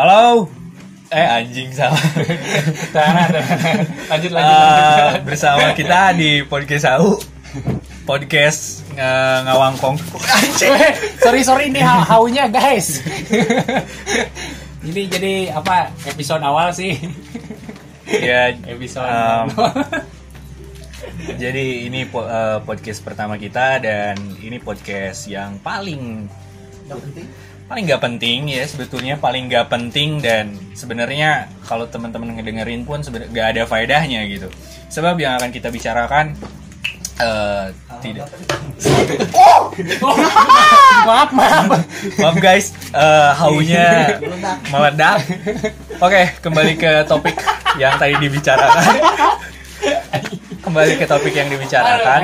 Halo. Eh anjing salah. Tahan, tahan. Lanjut lanjut. Lanjut. bersama kita di podcast Au. Podcast eh, ngawangkong. Eh, sorry sorry ini ha- haunya guys. ini jadi apa episode awal sih? ya Episode. em, jadi ini po- eh, podcast pertama kita dan ini podcast yang paling paling nggak penting ya sebetulnya paling nggak penting dan sebenarnya kalau teman-teman ngedengerin pun sebenarnya nggak ada faedahnya gitu. Sebab yang akan kita bicarakan eh, tidak. Maaf maaf. maaf guys. Eh, haunya meledak. oke kembali ke topik yang tadi dibicarakan. Kembali ke topik yang dibicarakan.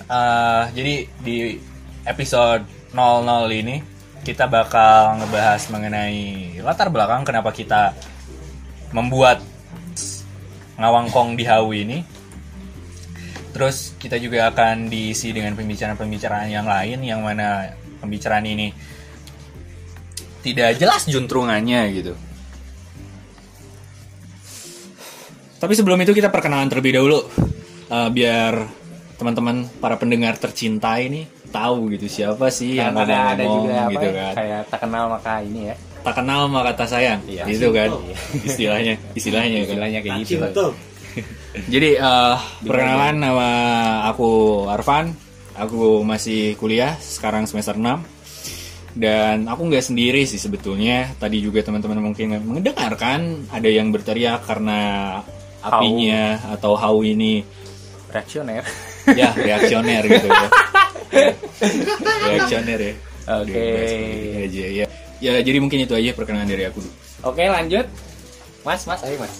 Eh, jadi di episode 00 ini kita bakal ngebahas mengenai latar belakang kenapa kita membuat ngawangkong di Hawi ini. Terus kita juga akan diisi dengan pembicaraan-pembicaraan yang lain yang mana pembicaraan ini tidak jelas juntrungannya gitu. Tapi sebelum itu kita perkenalan terlebih dahulu Eh, biar teman-teman para pendengar tercinta ini tahu gitu siapa sih yang Yang ada ada ngomong juga apa gitu ya, kan. kayak tak kenal maka ini ya. Tak kenal maka tak sayang. Iya. Gitu kan. Istilahnya, istilahnya kan. Istilahnya kayak gitu. betul Jadi eh, perkenalan nama aku Arfan. Aku masih kuliah sekarang semester 6 dan aku nggak sendiri sih sebetulnya. Tadi juga teman-teman mungkin mendengarkan ada yang berteriak karena apinya atau hau ini Reaksioner. ya reaksioner gitu ya. reaksioner ya. Oke. Aja ya. Ya jadi mungkin itu aja perkenalan dari aku. Oke, lanjut. Mas, Mas, ayo Mas.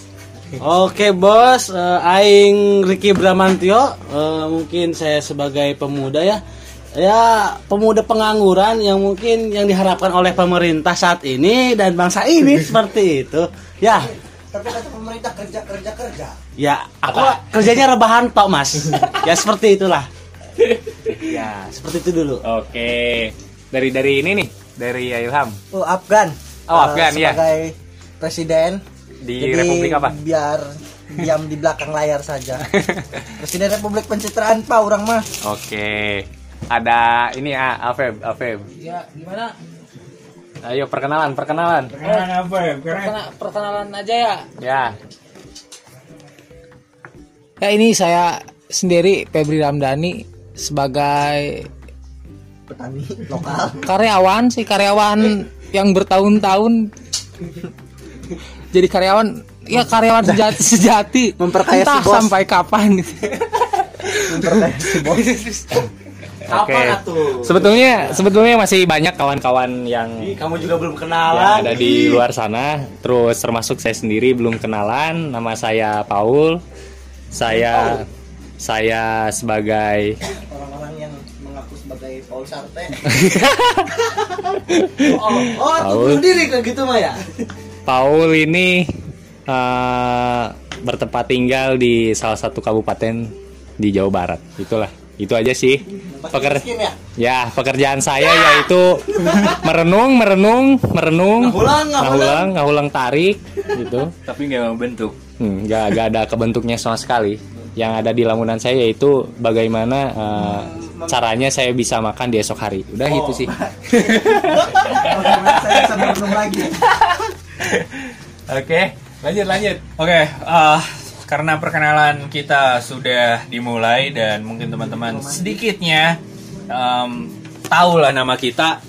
Oke bos, eh, Aing Ricky Bramantio, Eh, mungkin saya sebagai pemuda ya, ya pemuda pengangguran yang mungkin yang diharapkan oleh pemerintah saat ini dan bangsa ini seperti itu. Ya, Tapi kata pemerintah kerja kerja kerja. ya aku kerjanya rebahan tok mas. ya seperti itulah. Ya seperti itu dulu. Oke. Dari dari ini nih, dari Ilham Oh Afgan. Oh, Eh, Afgan, ya. Sebagai presiden. di Jadi, Republik apa? Biar diam di belakang layar saja. presiden Republik Pencitraan Pak orang mah. Oke. Ada ini ya, Afeb, Afeb. Ya gimana? Ayo perkenalan, perkenalan. Perkenalan apa ya? perkenalan aja ya. Ya. Ya ini saya sendiri Febri Ramdhani sebagai Petani lokal. karyawan sih karyawan yang bertahun-tahun jadi karyawan ya karyawan sejati sejati Memperkaya si entah bos. sampai kapan Memperkaya si bos. Oke. tuh? Sebetulnya sebetulnya masih banyak kawan-kawan yang Kamu juga belum yang kenalan. ada di luar sana. Terus termasuk saya sendiri belum kenalan. Nama saya Paul. Saya saya sebagai sebagai Paul Sarte. oh, oh, Paul. bunuh diri kayak gitu mah ya. Paul ini eh, bertempat tinggal di salah satu kabupaten di Jawa Barat. Itulah. Itu aja sih. Peker Miskin ya. ya, pekerjaan saya yaitu merenung, merenung, merenung, Ngahulang, ngahulang. ngahulang, tarik gitu. Tapi nggak mau bentuk. Hmm, nggak nggak ada kebentuknya sama sekali. Yang ada di lamunan saya yaitu bagaimana eh, caranya saya bisa makan di esok hari. Udah Oh. itu sih. Bagaimana saya bisa merenung lagi. Oke, lanjut lanjut. Oke, eh, karena perkenalan kita sudah dimulai dan mungkin teman-teman sedikitnya em, tahu lah nama kita.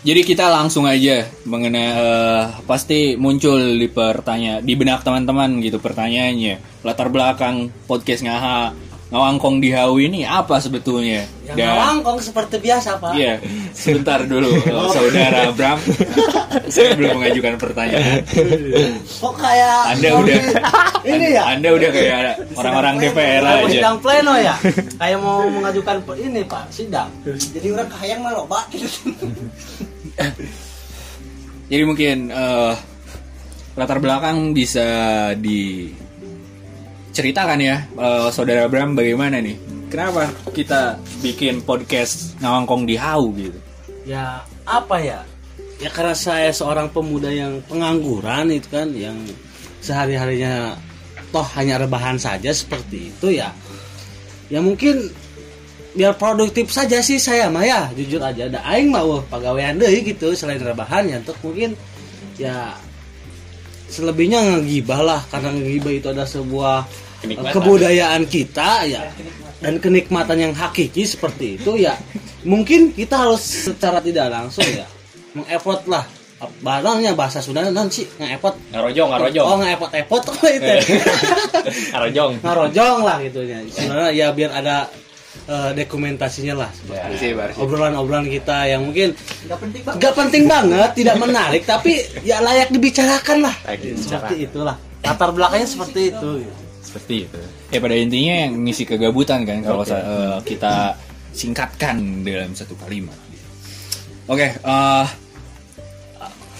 Jadi kita langsung aja mengenai eh, pasti muncul di pertanyaan di benak teman-teman gitu pertanyaannya latar belakang podcast ngaha ngawangkong di Hawi ini apa sebetulnya? Yang ngawangkong seperti biasa pak. Iya, sebentar dulu saudara Bram. Saya belum mengajukan pertanyaan. Kok kayak Anda udah di- ini ya? Anda udah kayak orang-orang DPR Mau aja. sidang pleno ya? Kayak mau mengajukan ini pak sidang. Jadi orang kahayang mah loba gitu. Jadi mungkin eh, latar belakang bisa diceritakan ya, eh, saudara Bram bagaimana nih? Kenapa kita bikin podcast ngawangkong di Hau gitu? Ya apa ya? ya karena saya seorang pemuda yang pengangguran itu kan yang sehari harinya toh hanya rebahan saja seperti itu ya ya mungkin biar produktif saja sih saya mah ya jujur aja ada aing mah wah pegawaian deh gitu selain rebahan ya untuk mungkin ya selebihnya ngegibah lah karena ngegibah itu ada sebuah Kenikmatan. kebudayaan kita ya. Dan kenikmatan yang hakiki seperti itu ya. Mungkin kita harus secara tidak langsung ya mengepot lah barangnya bahasa Sunda non sih ngepot ngarojong ngarojong. Oh ngepot epot apa itu ngarojong. Ngarojong lah gitu ya. Sebenarnya ya biar ada eh, dokumentasinya lah. Seperti obrolan-obrolan kita yang mungkin Gak penting banget. nggak penting banget tidak menarik tapi ya layak dibicarakan lah. Layak dibicarakan. seperti itulah. Latar belakangnya seperti itu gitu. Seperti itu Ya pada intinya yang ngisi kegabutan kan kalau sa- eh, kita singkatkan dalam satu kalimat. Oke, eh,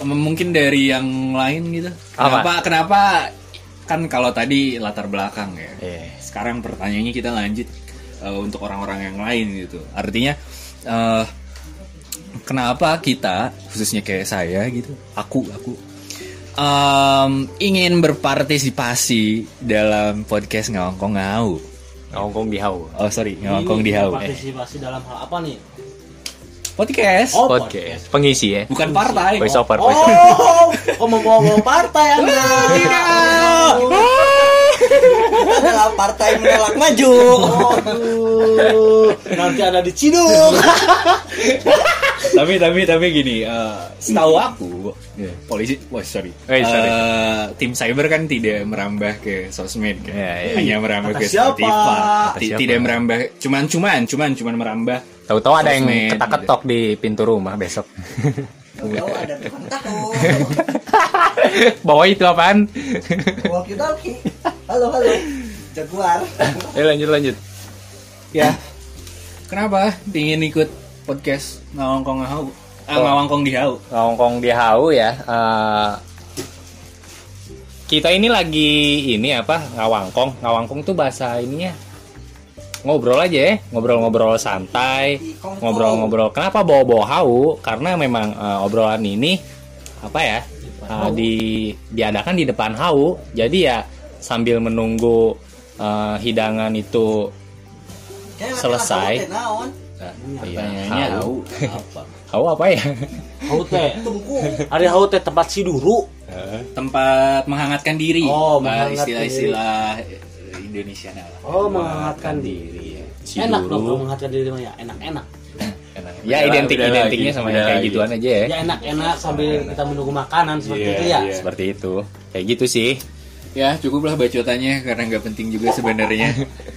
m- mungkin dari yang lain gitu. Kenapa? Apa? Kenapa? Kan kalau tadi latar belakang ya. Iya. Sekarang pertanyaannya kita lanjut eh, untuk orang-orang yang lain gitu. Artinya eh, kenapa kita khususnya kayak saya gitu, aku aku em, ingin berpartisipasi dalam podcast ngawangkong ngau. ngongkong di hau Oh sorry, ngawangkong di hau. Eh, partisipasi dalam hal apa nih podcast, Oh, podcast pengisi ya bukan partai. voice over voice over oh kok membawa partai anda adalah partai menolak maju. Aduh, nanti ada di Ciduk. Tapi tapi tapi gini, eh, setahu aku polisi, wah sorry, Eh, sorry. Eh, tim cyber kan tidak merambah ke sosmed kan, Iya, iya. hanya merambah Kata ke siapa? Spotify, tidak merambah, cuman cuman cuman cuman merambah. tahu-tahu ada yang ketak-ketok di pintu rumah besok Tahu ada tukang tahu. bawa itu apaan Walkie talkie. Halo halo. Jaguar. Ayo lanjut lanjut Ya, kenapa ingin ikut podcast ngawangkong ngau? Ah, ngawangkong di hau. ngongkong di hau ya. Eh, kita ini lagi ini apa? Ngawangkong. Ngawangkong tuh bahasa ininya. Ngobrol aja ya. Ngobrol-ngobrol santai. Ngobrol-ngobrol. Kenapa bawa-bawa hau? Karena memang eh, obrolan ini apa ya? Eh, di diadakan di depan hau. Jadi ya sambil menunggu eh, hidangan itu Selesai. Nah, iya, Pertanyaannya hau hau apa? hau apa ya Hau teh. Tungku. Ada hau teh tempat siduru. Tempat menghangatkan diri. Oh, istilah-istilah Indonesia lah. Oh, menghangatkan diri. Si Enak dong menghangatkan diri mah ya, enak-enak. ya identik identiknya sama yang kayak gituan aja ya Ya enak-enak sambil kita menunggu makanan seperti itu ya. seperti itu kayak gitu sih Ya cukuplah bacotannya karena nggak penting juga sebenarnya.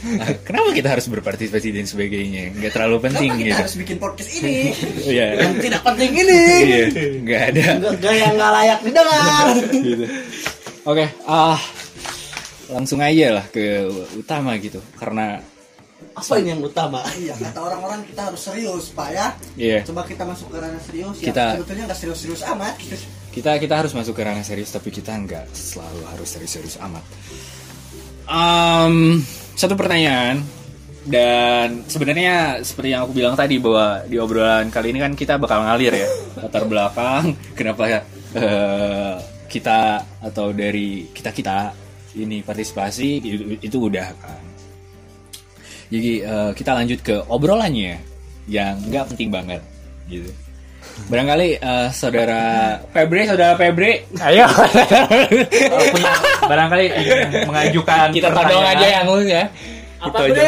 Nah, kenapa kita harus berpartisipasi dan sebagainya? Nggak terlalu penting Kenapa kita gitu. harus bikin podcast ini? Iya. Yang tidak penting ini. Iya. Nggak ada. Nggak gaya nggak layak didengar. Gitu. Oke. Ah. langsung aja lah ke utama gitu. Karena Apa ini yang utama? Iya, kata orang-orang kita harus serius, Pak ya. Iya. Coba kita masuk ke ranah serius ya. Kita- Sebetulnya nggak serius-serius amat. gitu. kita kita harus masuk ke ranah serius tapi kita nggak selalu harus serius-serius amat. Em, satu pertanyaan dan sebenarnya seperti yang aku bilang tadi bahwa di obrolan kali ini kan kita bakal ngalir ya latar belakang kenapa eh, kita atau dari kita kita ini partisipasi itu, itu udah kan. Jadi eh, kita lanjut ke obrolannya yang nggak penting banget gitu. Barangkali eh, saudara Febre, saudara Febre ayo punya barangkali mengajukan kita todong pertanyaan. aja yang lu ya Apa Itu aja.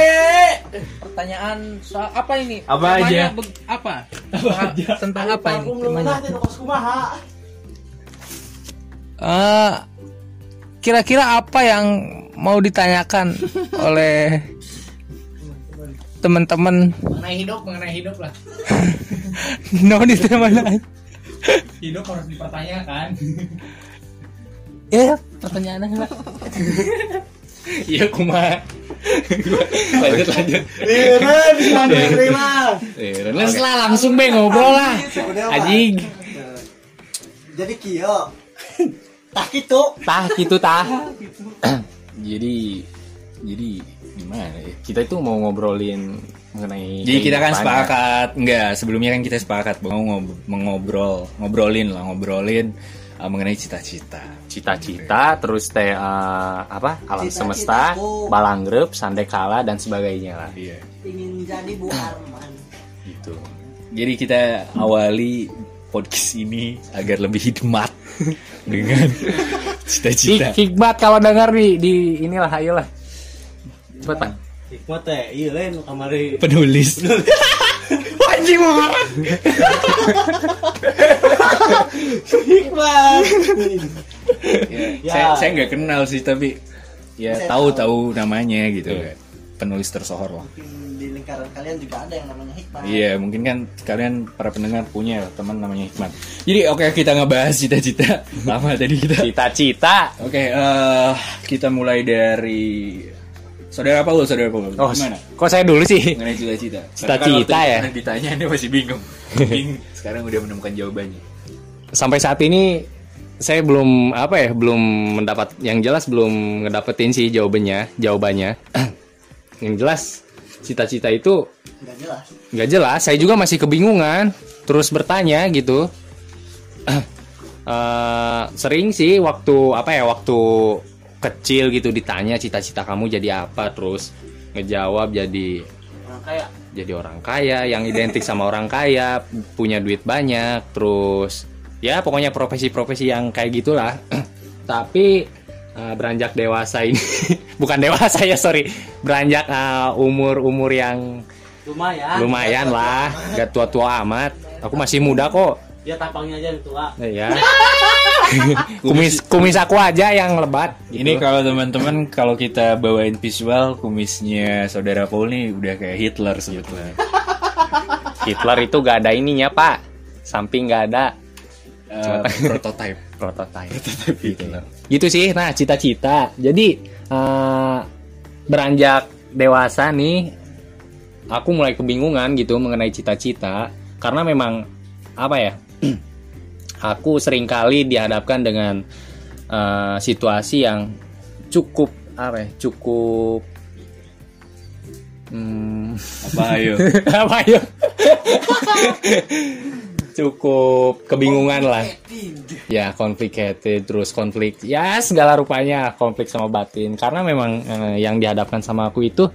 Pertanyaan soal apa ini? Apa Temanya aja? beg- apa? Tentang apa ini? Eh, kira-kira apa yang mau ditanyakan oleh teman-teman. Mengenai hidup mengenai hidup lah. No di mana hidup harus dipertanyakan. Ya pertanyaannya Pak. iya kuma. Lanjut lanjut. Iya, bisa terima. Terus lah langsung be ngobrol lah. Sebenarnya, Pak. anjing. Jadi kio. Tak gitu. tah gitu tah. Jadi jadi gimana ya kita itu mau ngobrolin mengenai Jadi kita kan sepakat, enggak sebelumnya kan kita sepakat mau ngob- mengobrol, ngobrolin lah, ngobrolin uh, mengenai cita-cita. cita-cita terus teh eh, apa alam semesta Cita-citaku. balanggrep sandekala dan sebagainya lah Iya. ingin jadi Bu Arman gitu Jadi kita awali podcast ini agar lebih hikmat dengan cita-cita. Hik- hikmat kalau dengar di di inilah ayolah cepet pak Hikmat teh, iya lain kamari. Penulis. Wajib banget. Hikmat. Ya, Saya saya nggak kenal sih tapi ya tahu-tahu namanya gitu kan. Penulis tersohor lah. Mungkin di lingkaran kalian juga ada yang namanya hikmah Iya, mungkin kan kalian para pendengar punya teman namanya Hikmat. Jadi oke kita ngebahas cita-cita. Lama tadi kita. cita-cita Oke, eh, kita mulai dari saudara Paul, saudara Paul. oh Gimana? kok saya dulu sih Mengenai cita-cita. Cita-cita Karena ya? Ditanya dia masih bingung. Mungkin sekarang udah menemukan jawabannya. sampai saat ini saya belum apa ya belum mendapat yang jelas belum ngedapetin sih jawabannya jawabannya yang jelas cita-cita itu nggak jelas nggak jelas saya juga masih kebingungan terus bertanya gitu Eh, sering sih waktu apa ya waktu kecil gitu ditanya cita-cita kamu jadi apa terus ngejawab jadi Orang kaya. jadi orang kaya yang identik sama orang kaya punya duit banyak terus ya pokoknya profesi-profesi yang kayak gitulah tapi eh, beranjak dewasa ini bukan dewasa ya sorry beranjak eh, umur-umur yang Lumayan. lumayan lah gak tua-tua amat aku masih muda kok Ya tampangnya aja yang tua. ya kumis kumis aku aja yang lebat Ini gitu. kalau teman-teman kalau kita bawain visual kumisnya saudara Paul nih udah kayak Hitler sebetulnya. Hitler itu gak ada ininya pak samping gak ada Eh, prototype. prototype Hitler. gitu sih nah cita-cita jadi eh, beranjak dewasa nih aku mulai kebingungan gitu mengenai cita-cita karena memang apa ya aku sering kali dihadapkan dengan eh, situasi yang cukup apa ya cukup hmm, Apa ayo? apa ya cukup kebingungan lah. Ya complicated terus konflik. Ya segala rupanya konflik sama batin. Karena memang eh, yang dihadapkan sama aku itu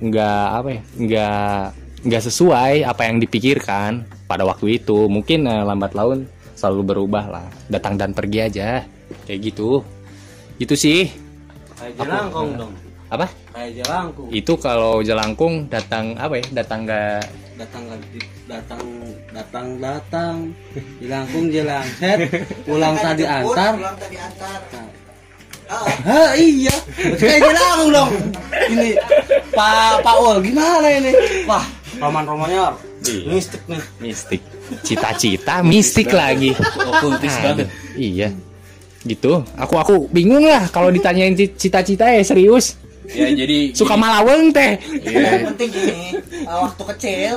nggak apa ya nggak nggak sesuai apa yang dipikirkan pada waktu itu. Mungkin eh, lambat laun selalu berubah lah. Datang dan pergi aja. Kayak gitu. Itu sih. Kayak jelangkung dong. apa? Kayak jelangkung. itu kalau jelangkung datang apa ya datang nggak Datang datang datang datang. Jelangkung jelang set pulang tadi antar. pulang tadi antar. Ah, Hah iya. Kayak jelangkung dong. Ini Pak Pak Ul gimana ini? Wah roman romannya mistik nih. Mistik. Cita-cita mistik lagi. Okultis Aduh, banget. iya. Gitu. Aku aku bingung lah kalau ditanyain ci- cita-cita ya serius. Ya jadi suka malaweng teh. Iya. yang penting gini uh, waktu kecil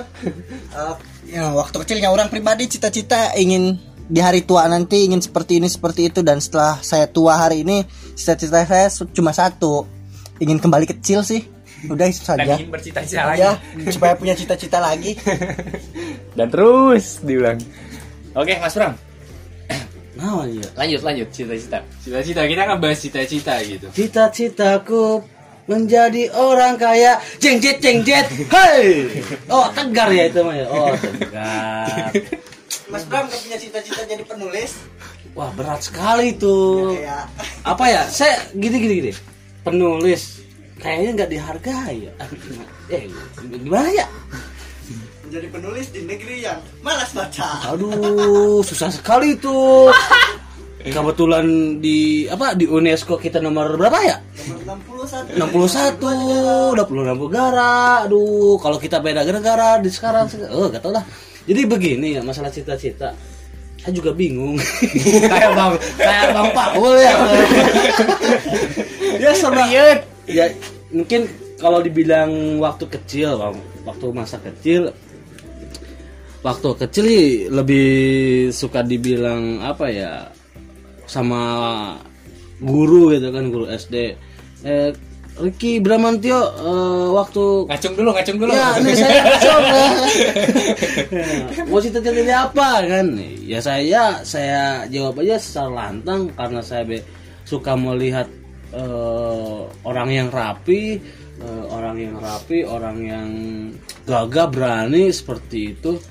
uh, ya, waktu kecilnya orang pribadi cita-cita ingin di hari tua nanti ingin seperti ini seperti itu. Dan setelah saya tua hari ini cita-cita saya cuma satu ingin kembali kecil sih udah itu saja. Ingin bercita-cita ya supaya punya cita-cita lagi. Dan terus diulang. Oke mas Bram. Nah iya. Lanjut lanjut. Cita-cita. Cita-cita kita ngebahas cita-cita gitu. Cita-citaku menjadi orang kaya. Jengjet jengjet hei oh tegar ya itu mah ya oh tegar. Mas Bram gak punya cita-cita jadi penulis? Wah berat sekali tuh kayak. Apa ya? Saya gini gini gini. Penulis kayaknya nggak dihargai ya. Eh gimana ya? Menjadi penulis di negeri yang malas baca. Aduh susah sekali tuh kebetulan di apa di UNESCO kita nomor berapa ya? Nomor 61 61 udah puluh enam negara. Aduh kalau kita beda negara di sekarang oh gak tau lah. Jadi begini ya masalah cita-cita. Saya juga bingung. Kayak bang kayak bang Paul ya. Ya sama ya mungkin kalau dibilang waktu kecil bang waktu masa kecil waktu kecil sih lebih suka dibilang apa ya sama guru gitu kan guru SD eh, Ricky Bramantio eh, waktu Ngacung dulu, ngacung dulu. Ya, ini saya coba. Mau cita-citanya apa kan? Ya saya saya jawab aja secara lantang karena saya be- suka melihat eh, orang yang rapi, eh, orang yang rapi, orang yang gagah berani seperti itu.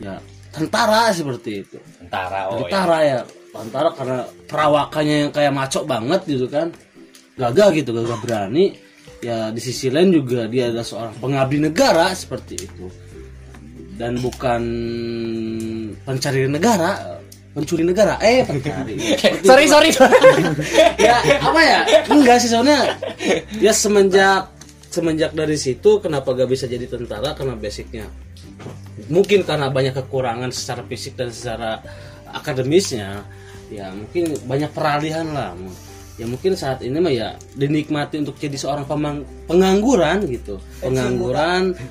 Ya, tentara seperti itu. Tentara, oh ya. tentara ya. Tentara karena perawakannya yang kayak maco banget gitu kan. Gagah gitu, gagah berani. Ya di sisi lain juga dia adalah seorang pengabdi negara seperti itu. Dan bukan pencari negara, pencuri negara. Eh, itu. sorry, sorry. ya apa ya? Enggak sih soalnya ya semenjak semenjak dari situ kenapa gak bisa jadi tentara karena basicnya mungkin karena banyak kekurangan secara fisik dan secara akademisnya ya mungkin banyak peralihan lah ya mungkin saat ini mah ya dinikmati untuk jadi seorang pemang- pengangguran gitu. Pengangguran. Udah.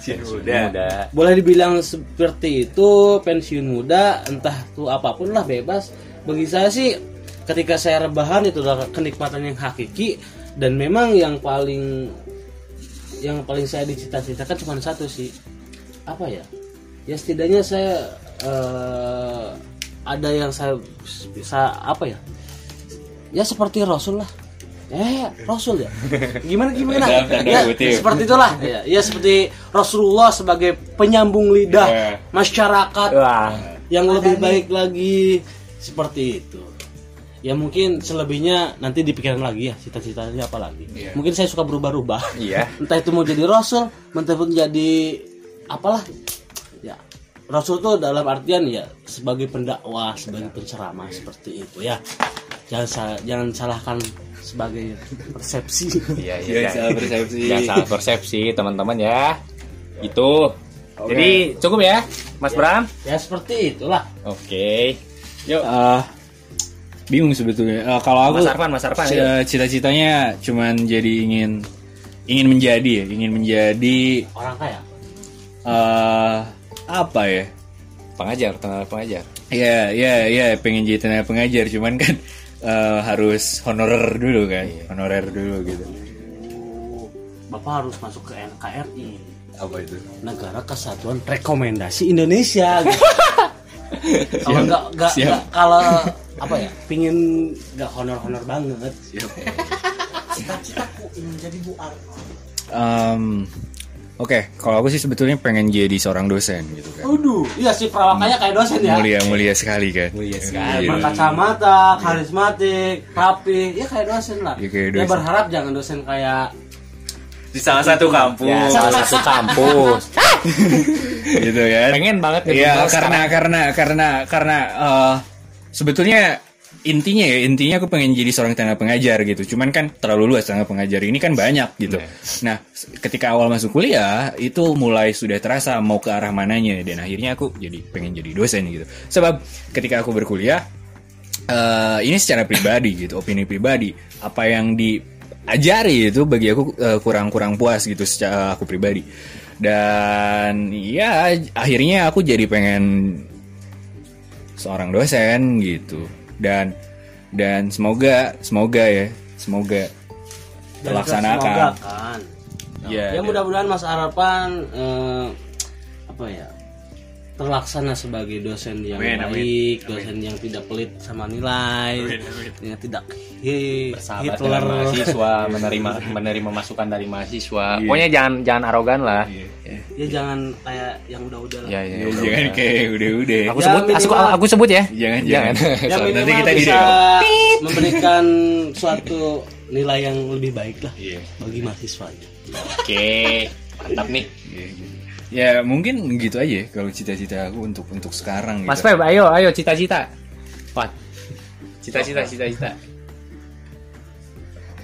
boleh dibilang seperti itu pensiun muda entah tuh apa pun lah bebas. Bagi saya sih ketika saya rebahan itu adalah kenikmatan yang hakiki. Dan memang yang paling yang paling saya dicita-citakan cuma satu sih. Apa ya? Ya setidaknya saya eh, ada yang saya bisa apa ya ya seperti Rasul lah. Eh Rasul ya. Gimana gimana? Ya seperti itulah. Ya, ya seperti Rasulullah sebagai penyambung lidah Ya. masyarakat Wah. yang lebih baik lagi. Seperti itu. Ya mungkin selebihnya nanti dipikirin lagi ya cita-citanya apa lagi. Mungkin saya suka berubah-ubah. Iya. entah itu mau jadi rasul entah itu jadi apalah. Ya rasul itu dalam artian ya sebagai pendakwah sebagai penceramah seperti itu ya jangan sa- jangan salahkan sebagai persepsi Iya, Jangan iya. salah persepsi. Jangan salah persepsi, teman-teman ya. Itu. Jadi cukup ya, Mas Bram? ya seperti itulah Oke. Yuk. Eh, bingung sebetulnya. Eh, kalau aku Mas Arfan, Mas Arfan, cita-citanya cuman jadi ingin ingin menjadi ya, ingin menjadi orang kaya eh apa ya? Pengajar, tenaga pengajar. Ya, ya, ya, pengen jadi tenaga pengajar, cuman kan eh, harus honorer dulu kan, honorer dulu gitu. bapak harus masuk ke NKRI Apa itu? Negara Kesatuan Rekomendasi Indonesia gitu. kalau nggak nggak kalau apa ya pingin nggak honor honor banget Cita-citaku ingin jadi buar. Em, Oke, kalau aku sih sebetulnya pengen jadi seorang dosen gitu kan. Waduh, iya sih perawakannya kayak dosen ya. Mulia, mulia sekali kan. Mulia Iya. sekali. Berkacamata, karismatik, rapi, ya kayak dosen lah. Ya, kayak Ya dosen. berharap jangan dosen kayak Di salah satu kampus. Ya, salah satu kampus. gitu kan. Pengen banget gitu, Iya, Mas, karena karena karena karena eh, sebetulnya intinya ya intinya aku pengen jadi seorang tenaga pengajar gitu. Cuman kan terlalu luas tenaga pengajar ini kan banyak gitu. Nah, s- ketika awal masuk kuliah itu mulai sudah terasa mau ke arah mananya dan akhirnya aku jadi pengen jadi dosen gitu. Sebab ketika aku berkuliah eh ini secara pribadi gitu, opini pribadi. Apa yang diajari itu bagi aku eh, kurang-kurang puas gitu secara aku pribadi. Dan ya akhirnya aku jadi pengen seorang dosen gitu. Dan dan semoga semoga ya, semoga dan terlaksanakan. semoga kan. Ya, ya dan- mudah-mudahan Mas Harapan eh, apa ya terlaksana sebagai dosen yang Amin, amin. baik, dosen yang tidak pelit sama nilai, yang tidak hi- Sahabat Hitler. dengan mahasiswa, menerima menerima masukan dari mahasiswa. Iya. Pokoknya jangan jangan arogan lah. Ya jangan kayak yang udah-udah lah. Ya, ya, Ya, udah, jangan udah. kayak udah-udah. Aku Ya, sebut, aku, minimal- aku sebut ya. Jangan jangan. Yang Soalnya nanti kita bisa memberikan suatu nilai yang lebih baik lah Iya. bagi mahasiswa. Oke, mantap nih. Ya mungkin gitu aja ya kalau cita-cita aku untuk untuk sekarang gitu. Mas Feb, ayo, ayo cita-cita. What? Cita-cita, cita-cita.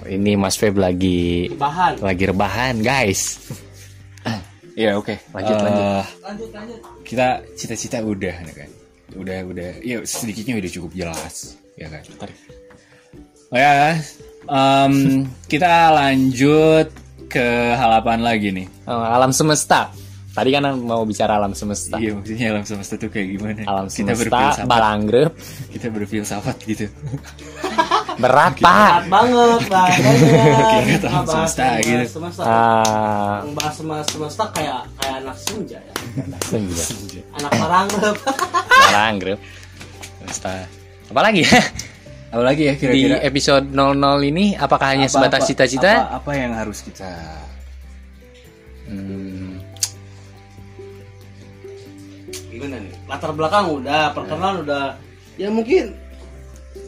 Oh, Ini Mas Feb lagi Bahan. lagi rebahan, guys. Ya oke. Lanjut, Eh, lanjut. Lanjut lanjut. Kita cita-cita udah ya kan. Udah udah. Ya sedikitnya udah cukup jelas ya kan. Oh ya. em, kita lanjut ke halapan lagi nih. Oh, alam semesta. Tadi kan mau bicara alam semesta. Iya maksudnya alam semesta tuh kayak gimana? Alam kita semesta, balanggrep. Kita berfilsafat gitu. Berat, Pak. Berat banget. Kira tahu Ngebahas semesta gitu. semesta. Ah, Ngebahas semesta, semesta kayak kayak anak senja ya. senja. Anak parangrep. Sekarang, grup. Semesta. Apa lagi ya? Apa lagi ya Di kira-kira? episode 00 ini apakah hanya Apa- sebatas apa- cita-cita? Apa, apa yang harus kita Hmm, Gimana nih? Latar belakang udah, perkenalan udah. Ya mungkin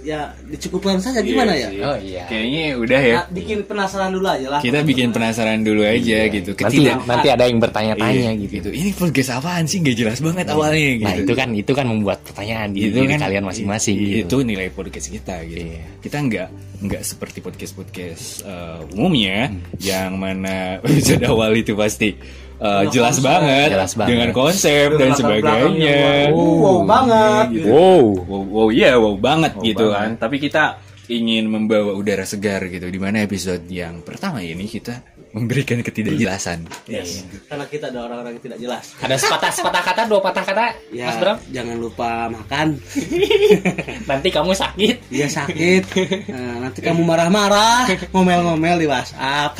ya dicukupkan saja gimana ya? Oh iya. Kayaknya udah ya. Nah, bikin penasaran dulu aja lah. Kita bikin penasaran dulu aja gitu. Nanti Ketidak nanti ada yang bertanya-tanya Iya, gitu. Ini podcast apaan sih? Gak jelas banget awalnya gitu. Nah, itu kan itu kan membuat pertanyaan di itu diri kan kalian masing-masing gitu. itu nilai podcast kita gitu Iya. kita nggak nggak seperti podcast podcast umumnya Hmm. yang mana episode awal itu pasti uh, jelas banget Jelas banget. dengan konsep dan sebagainya wow, wow banget. gitu. Wow. wow wow iya wow banget Wow gitu banget. kan tapi kita ingin membawa udara segar gitu di mana episode yang pertama ini kita memberikan ketidakjelasan Yes. Karena kita ada orang-orang yang tidak jelas. Ada sepatah sepatah kata, dua patah kata, Ya, Mas Bram. jangan lupa makan. Nanti kamu sakit. Dia sakit. Nah, nanti kamu marah-marah, ngomel-ngomel di WhatsApp.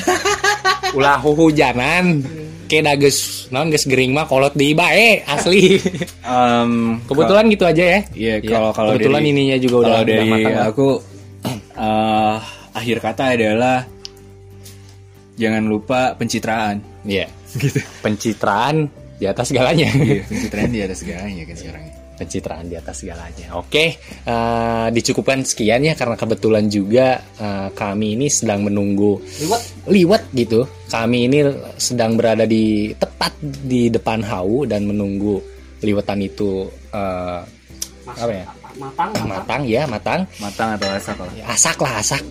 Ulah hujanan. Kayak dages non gering mah kolot di bae asli. Em, Kebetulan gitu aja ya. Iya, Iya, kalau kalau kebetulan dari- ininya juga udah kalau udah dari matang aku eh, akhir kata adalah jangan lupa pencitraan. Iya. Gitu. Pencitraan di atas segalanya. Iya, pencitraan di atas segalanya kan sekarang. Pencitraan di atas segalanya. Oke, eh, dicukupkan sekian ya karena kebetulan juga eh, kami ini sedang menunggu Liwat. liwat gitu. Kami ini sedang berada di tepat di depan hau dan menunggu liwetan itu eh, apa ya? Matang, matang. Matang ya, matang. Matang atau asak lah. Ya, asak lah, asak.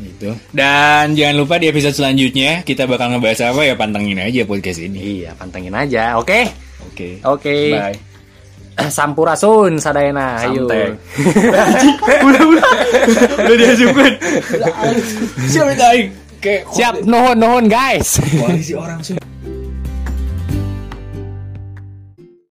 Gitu. Dan jangan lupa di episode selanjutnya kita bakal ngebahas apa ya pantengin aja podcast ini. Iya, pantengin aja. Oke. Oke. Oke. Bye. Sampurasun sadayana. Ayo. Udah udah udah diajukan. Siapa yang Kayak Siap, nuhun nuhun guys. orang sih.